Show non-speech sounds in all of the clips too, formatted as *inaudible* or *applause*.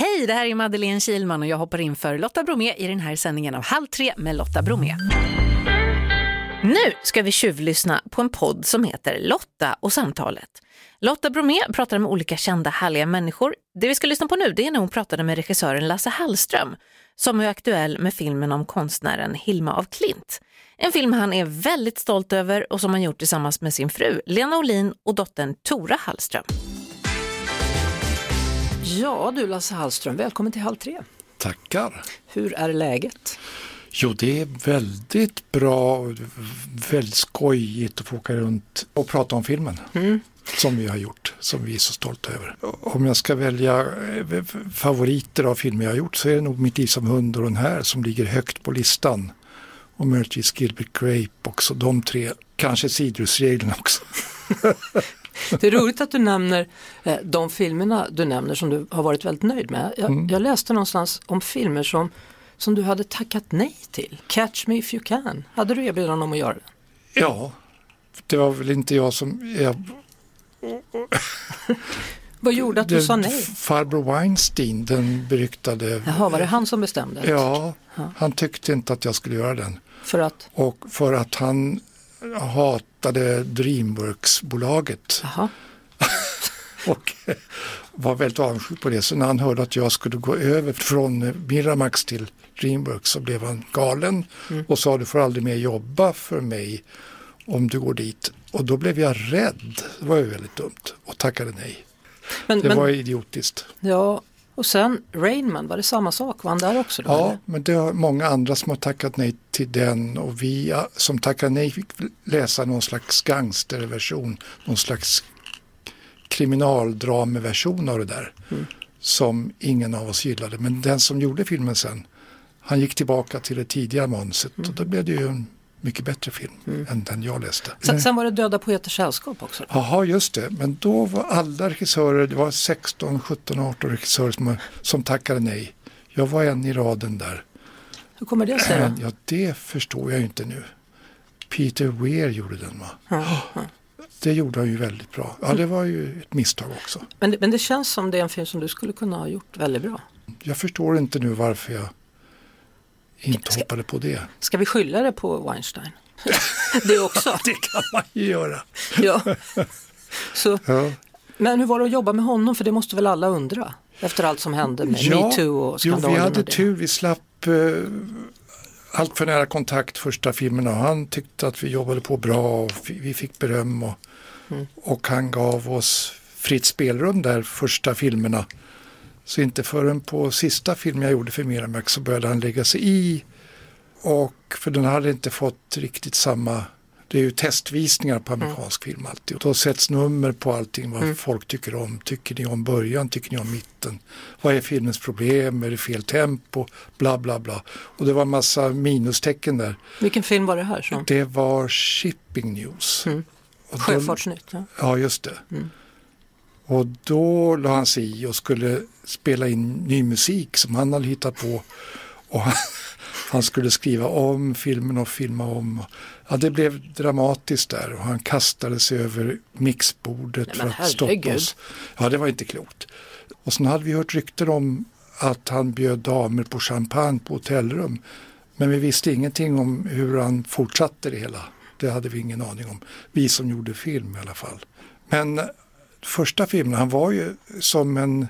Hej, det här är Madeleine Kilman och jag hoppar in för Lotta Bromé i den här sändningen av Halv tre med Lotta Bromé. Nu ska vi tjuvlyssna på en podd som heter Lotta och samtalet. Lotta Bromé pratar med olika kända härliga människor. Det vi ska lyssna på nu det är när hon pratade med regissören Lasse Hallström som är aktuell med filmen om konstnären Hilma af Klint. En film han är väldigt stolt över och som han gjort tillsammans med sin fru Lena Olin och dottern Tora Hallström. Ja du Lasse Hallström, välkommen till Halv tre. Tackar. Hur är läget? Jo, det är väldigt bra, väldigt skojigt att få åka runt och prata om filmen. Mm. Som vi har gjort, som vi är så stolta över. Om jag ska välja eh, favoriter av filmer jag har gjort så är det nog Mitt liv som hund och den här som ligger högt på listan. Och möjligtvis Gilbert Grape också, de tre. Kanske Sidrusregeln också. *laughs* Det är roligt att du nämner eh, de filmerna du nämner som du har varit väldigt nöjd med. Jag, mm. jag läste någonstans om filmer som, som du hade tackat nej till. Catch me if you can. Hade du erbjudande om att göra det? Ja, det var väl inte jag som... Jag... *laughs* Vad gjorde att du det, sa nej? Farbror Weinstein, den beryktade... Jaha, var det han som bestämde? Ja, ja, han tyckte inte att jag skulle göra den. För att? Och för att han hatade Dreamworks-bolaget. *laughs* och var väldigt avundsjuk på det. Så när han hörde att jag skulle gå över från Miramax till Dreamworks så blev han galen mm. och sa du får aldrig mer jobba för mig om du går dit. Och då blev jag rädd. Det var ju väldigt dumt och tackade nej. Men, det men, var idiotiskt. Ja, och sen Rainman, var det samma sak? Var han där också? Då, ja, eller? men det är många andra som har tackat nej till den och vi som tackade nej fick läsa någon slags gangsterversion, någon slags kriminaldrameversion av det där. Mm. Som ingen av oss gillade. Men den som gjorde filmen sen, han gick tillbaka till det tidiga manuset mm. och då blev det ju en mycket bättre film mm. än den jag läste. Sen, sen var det Döda poeters sällskap också? Jaha, just det. Men då var alla regissörer, det var 16, 17, 18 regissörer som, som tackade nej. Jag var en i raden där. Hur kommer det sig? Då? Ja, det förstår jag inte nu. Peter Weir gjorde den va? Mm. Oh, det gjorde han ju väldigt bra. Ja, det var ju ett misstag också. Men, men det känns som det är en film som du skulle kunna ha gjort väldigt bra. Jag förstår inte nu varför jag inte ska, hoppade på det. Ska vi skylla det på Weinstein? *laughs* det också? det kan man ju göra. ja. *laughs* Så, ja. Men hur var det att jobba med honom? För det måste väl alla undra? Efter allt som hände med ja, metoo och skandalen. Jo, vi hade tur. Vi slapp eh, allt för nära kontakt första filmerna. Han tyckte att vi jobbade på bra och vi fick beröm. Och, mm. och han gav oss fritt spelrum där första filmerna. Så inte förrän på sista filmen jag gjorde för Miramax så började han lägga sig i. Och för den hade inte fått riktigt samma det är ju testvisningar på amerikansk mm. film alltid. Och då sätts nummer på allting vad mm. folk tycker om. Tycker ni om början? Tycker ni om mitten? Vad är filmens problem? Är det fel tempo? Bla bla bla. Och det var en massa minustecken där. Vilken film var det här? Så? Det var Shipping News. Mm. Sjöfartsnytt? Ja. ja, just det. Mm. Och då la han sig i och skulle spela in ny musik som han hade hittat på. Och han, *laughs* han skulle skriva om filmen och filma om. Ja, det blev dramatiskt där och han kastade sig över mixbordet Nej, för att herregud. stoppa oss. Ja, det var inte klokt. Och sen hade vi hört rykten om att han bjöd damer på champagne på hotellrum. Men vi visste ingenting om hur han fortsatte det hela. Det hade vi ingen aning om. Vi som gjorde film i alla fall. Men första filmen, han var ju som en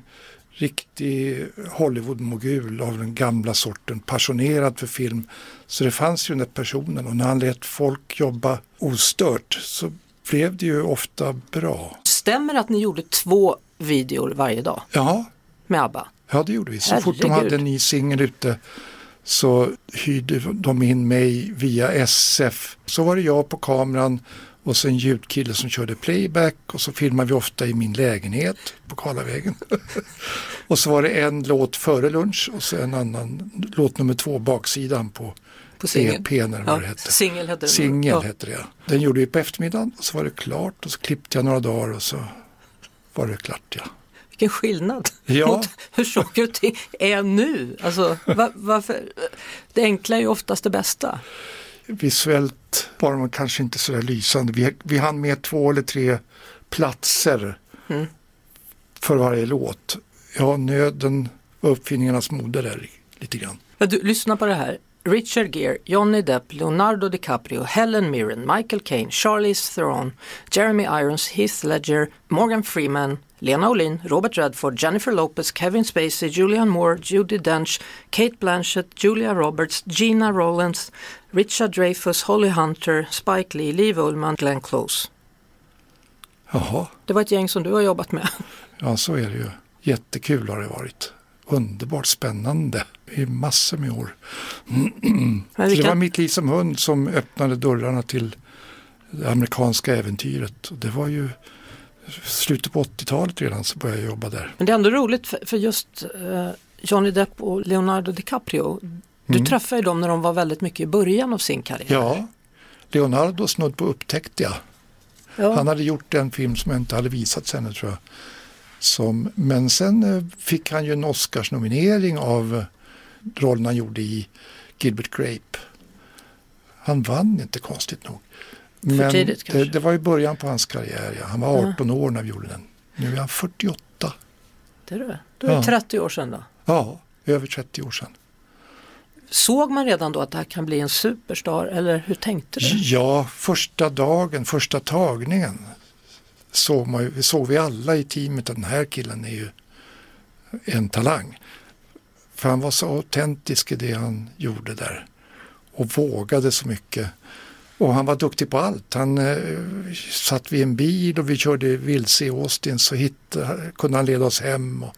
riktig Hollywood-mogul av den gamla sorten, passionerad för film. Så det fanns ju den där personen och när han lät folk jobba ostört så blev det ju ofta bra. Stämmer det att ni gjorde två videor varje dag? Ja. Med ABBA? Ja det gjorde vi. Så Herregud. fort de hade en ny singel ute så hyrde de in mig via SF. Så var det jag på kameran och så en ljudkille som körde playback och så filmade vi ofta i min lägenhet på Karlavägen. *laughs* och så var det en låt före lunch och så en annan låt nummer två, baksidan på, på EP eller vad ja, det hette. Singel hette det. Singel ja. hette det. Den gjorde vi på eftermiddagen och så var det klart och så klippte jag några dagar och så var det klart ja. Vilken skillnad ja. mot hur saker och ting är nu. Alltså, var, varför? Det enkla är ju oftast det bästa visuellt var de kanske inte så där lysande. Vi, vi hann med två eller tre platser mm. för varje låt. Ja, nöden var uppfinningarnas moder där lite grann. Du, lyssna på det här. Richard Gere, Johnny Depp, Leonardo DiCaprio, Helen Mirren, Michael Caine, Charlize Theron, Jeremy Irons, Heath Ledger, Morgan Freeman, Lena Olin, Robert Redford, Jennifer Lopez, Kevin Spacey, Julianne Moore, Judi Dench, Kate Blanchett, Julia Roberts, Gina Rowlands, Richard Dreyfuss, Holly Hunter, Spike Lee, Liv Ullman, Glenn Close. Jaha. Det var ett gäng som du har jobbat med. Ja, så är det ju. Jättekul har det varit. Underbart spännande i massor med år. *clears throat* Det var Mitt liv som hund som öppnade dörrarna till det amerikanska äventyret. Det var ju slutet på 80-talet redan så började jag jobba där. men det är ändå roligt för, för just eh, Johnny Depp och Leonardo DiCaprio. Du Mm. träffade ju dem när de var väldigt mycket i början av sin karriär. Ja, Leonardo snudd på upptäckte jag. Ja. Han hade gjort en film som inte hade visats ännu tror jag. Som, men sen eh, fick han ju en Oscarsnominering av rollen han gjorde i Gilbert Grape. Han vann inte konstigt nog. Men tidigt, det, det var i början på hans karriär. Ja. Han var 18 år när vi gjorde den. Nu är han 48. Det är det. Då är det Ja. 30 år sedan då. Ja, över 30 år sedan. Såg man redan då att det här kan bli en superstar eller hur tänkte du? Ja, första dagen, första tagningen såg, man, såg vi alla i teamet att den här killen är ju en talang. För han var så autentisk i det han gjorde där och vågade så mycket. Och han var duktig på allt. Han eh, satt vid en bil och vi körde vilse i Austin så hittade, kunde han leda oss hem. Och,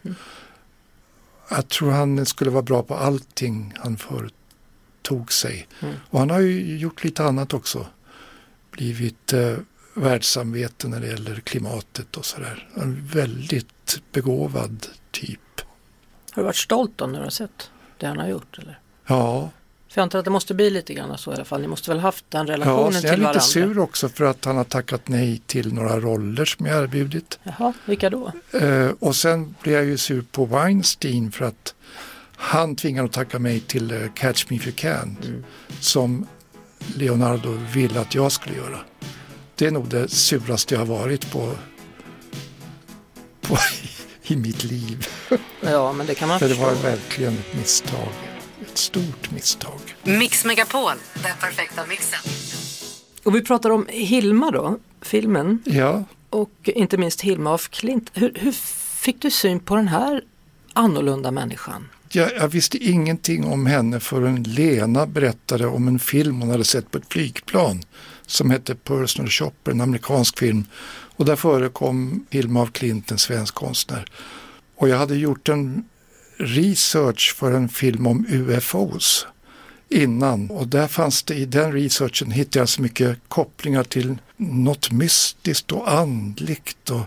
Jag tror han skulle vara bra på allting han företog sig. Mm. Och han har ju gjort lite annat också. Blivit eh, världssamvete när det gäller klimatet och sådär. En väldigt begåvad typ. Har du varit stolt då när du har sett det han har gjort? Eller? Ja, För jag antar att det måste bli lite grann så i alla fall. Ni måste väl haft den ja relationen så till jag är lite varandra? sur också för att han har tackat nej till några roller som jag erbjudit. Jaha, vilka då? Eh, och sen blir jag ju sur på Weinstein för att han tvingade att tacka mig till eh, Catch Me If You Can Mm. som Leonardo ville att jag skulle göra. Det är nog det suraste jag har varit på, på *laughs* i mitt liv. Ja, men det kan man För det förstå. var verkligen ett misstag. Ett stort misstag. Mix Megapol, den perfekta mixen. Och vi pratar om Hilma då, filmen. Ja, Och inte minst Hilma af Klint. Hur, hur fick du syn på den här annorlunda människan? jag, jag visste ingenting om henne förrän Lena berättade om en film hon hade sett på ett flygplan som hette Personal Shopper, en amerikansk film. Och där förekom Hilma af Klint, en svensk konstnär. Och jag hade gjort en research för en film om UFOs innan. Och där fanns det i den researchen hittade jag så mycket kopplingar till något mystiskt och andligt och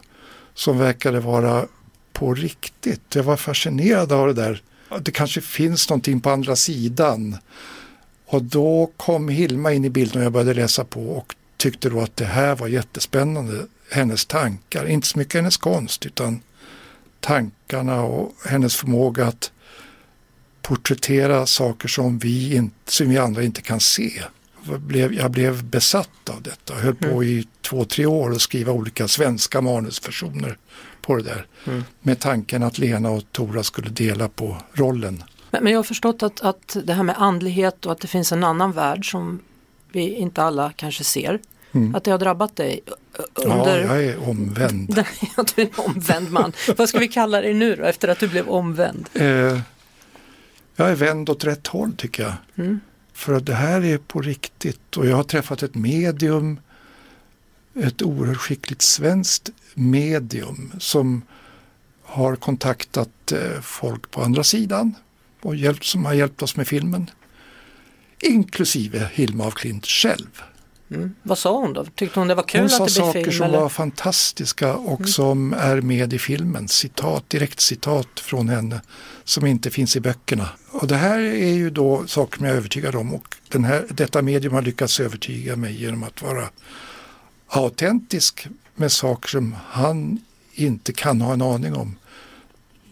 som verkade vara på riktigt. Jag var fascinerad av det där. Det kanske finns någonting på andra sidan. Och då kom Hilma in i bilden och jag började läsa på och tyckte då att det här var jättespännande. Hennes tankar, inte så mycket hennes konst utan tankarna och hennes förmåga att porträttera saker som vi, inte, som vi andra inte kan se. Jag blev, jag blev besatt av detta och höll på i två, tre år att skriva olika svenska manusversioner på det där. Med tanken att Lena och Tora skulle dela på rollen. Men, men jag har förstått att, att det här med andlighet och att det finns en annan värld som vi inte alla kanske ser. Att det har drabbat dig under... Ja, jag är omvänd. *laughs* Du är en omvänd man. Vad ska vi kalla dig nu då, efter att du blev omvänd? Eh, jag är vänd åt rätt håll tycker jag. Mm. För att det här är på riktigt och jag har träffat ett medium, ett oerhört skickligt svenskt medium som har kontaktat eh, folk på andra sidan och hjälpt, som har hjälpt oss med filmen. Inklusive Hilma af Klint själv. Mm. Vad sa hon då? Tyckte hon det var kul Hon att sa det blev saker film? som Eller? var fantastiska och som är med i filmen. Citat, direkt citat från henne som inte finns i böckerna. Och det här är ju då saker som jag är övertygad om och den här, detta medium har lyckats övertyga mig genom att vara autentisk med saker som han inte kan ha en aning om.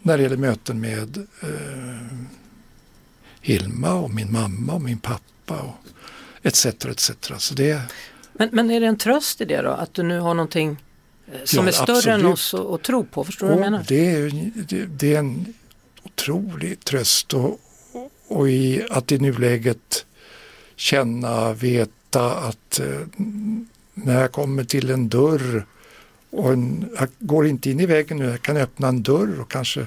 När det gäller möten med eh, Hilma och min mamma och min pappa och etc. etc. Så det, Men, men är det en tröst i det då? Att du nu har någonting eh, som Ja, är större än absolut. oss att, tro på? Förstår du vad jag menar? det, är, det, det är en otrolig tröst och, och i att i nuläget känna, veta att eh, när jag kommer till en dörr och en, jag går inte in i väggen nu, jag kan öppna en dörr och kanske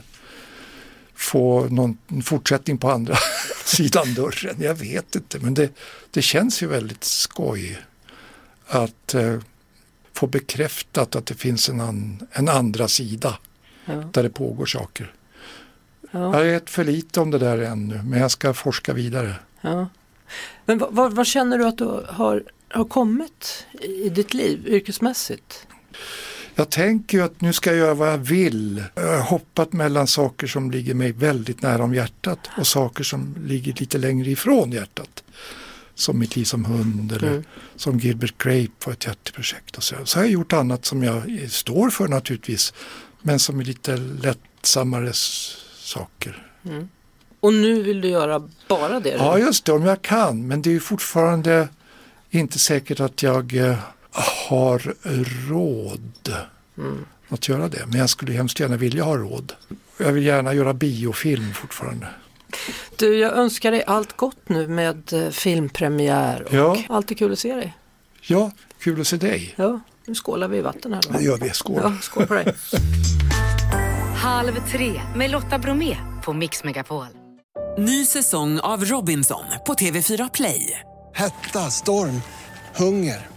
få någon fortsättning på andra sidan dörren. Jag vet inte, men det, det känns ju väldigt skoj att eh, få bekräftat att det finns en, an, en andra sida ja. där det pågår saker. Ja. Jag vet för lite om det där ännu, men jag ska forska vidare. Ja. Men vad, vad, känner du att du har, har kommit i ditt liv yrkesmässigt? Jag tänker ju att nu ska jag göra vad jag vill. Jag har hoppat mellan saker som ligger mig väldigt nära om hjärtat och saker som ligger lite längre ifrån hjärtat. Som Mitt liv som hund eller mm. som Gilbert Grape var ett hjärteprojekt. Och så. så har jag gjort annat som jag står för naturligtvis. Men som är lite lättsammare saker. Mm. Och nu vill du göra bara det? Ja, just det, om jag kan. Men det är fortfarande inte säkert att jag eh, har råd mm. att göra det. Men jag skulle hemskt gärna vilja ha råd. Jag vill gärna göra biofilm fortfarande. Du, jag önskar dig allt gott nu med eh, filmpremiär och ja. allt är kul att se dig. Ja, kul att se dig. Ja, nu skålar vi i vatten här. Då. Det gör vi, skål. Ja, skål på dig. *laughs* Halv tre med Lotta Bromé på Mix Megapol. Ny säsong av Robinson på TV4 Play. Hetta, storm, hunger.